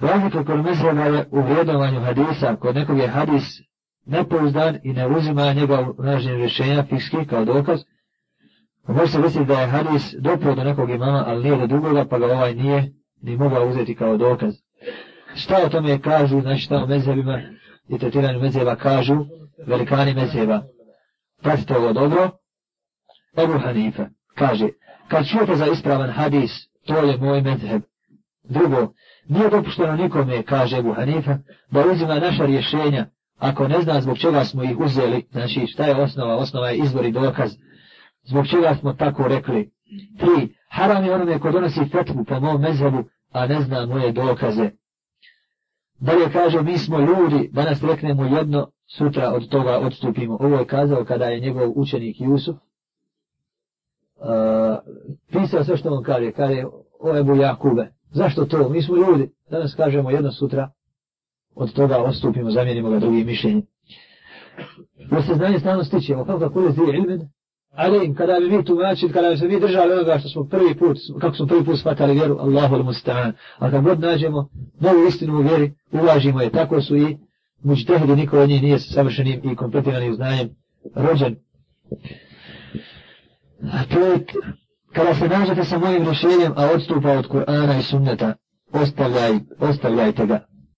Razlika kod mezheba je u vrijedovanju hadisa. Kod nekog je hadis nepouzdan i ne uzima njega u nažnjem rješenja fikski kao dokaz. Može se misliti da je hadis dopro do nekog imama, ali nije do drugoga, pa ga ovaj nije ni mogao uzeti kao dokaz. Šta o tome kažu, znači šta o mezhebima i tretiranju mezheba kažu, velikani mezheba. Pratite ovo dobro. Ebu Hanife kaže, kad čujete za ispravan hadis, to je moj mezheb. Drugo, nije dopušteno nikome, kaže Ebu Hanifa, da uzima naša rješenja, ako ne zna zbog čega smo ih uzeli, znači šta je osnova, osnova je izvor i dokaz, zbog čega smo tako rekli. Tri, haram je onome ko donosi fetvu po mom mezhebu, a ne zna moje dokaze. Dalje kaže, mi smo ljudi, danas reknemo jedno, sutra od toga odstupimo. Ovo je kazao kada je njegov učenik Jusuf. Uh, pisao sve što on kaže, kaže, o Ebu Jakube, zašto to? Mi smo ljudi, danas kažemo jedno sutra, od toga odstupimo, zamijenimo ga drugim mišljenjem. Jer se znanje stalno stičemo, kako kako je zdi ilmen, ali im, kada bi mi tumačili, kada bi se mi držali onoga što smo prvi put, kako smo prvi put shvatali vjeru, Allahu al-Musta'an, a kad god nađemo novu istinu u vjeri, uvažimo je, tako su i muđtehidi, niko od njih nije savršenim i kompletiranim znanjem rođen. A to je, kada se nađete sa mojim rješenjem, a odstupa od Kur'ana i sunneta, ostavljaj, ostavljajte ga.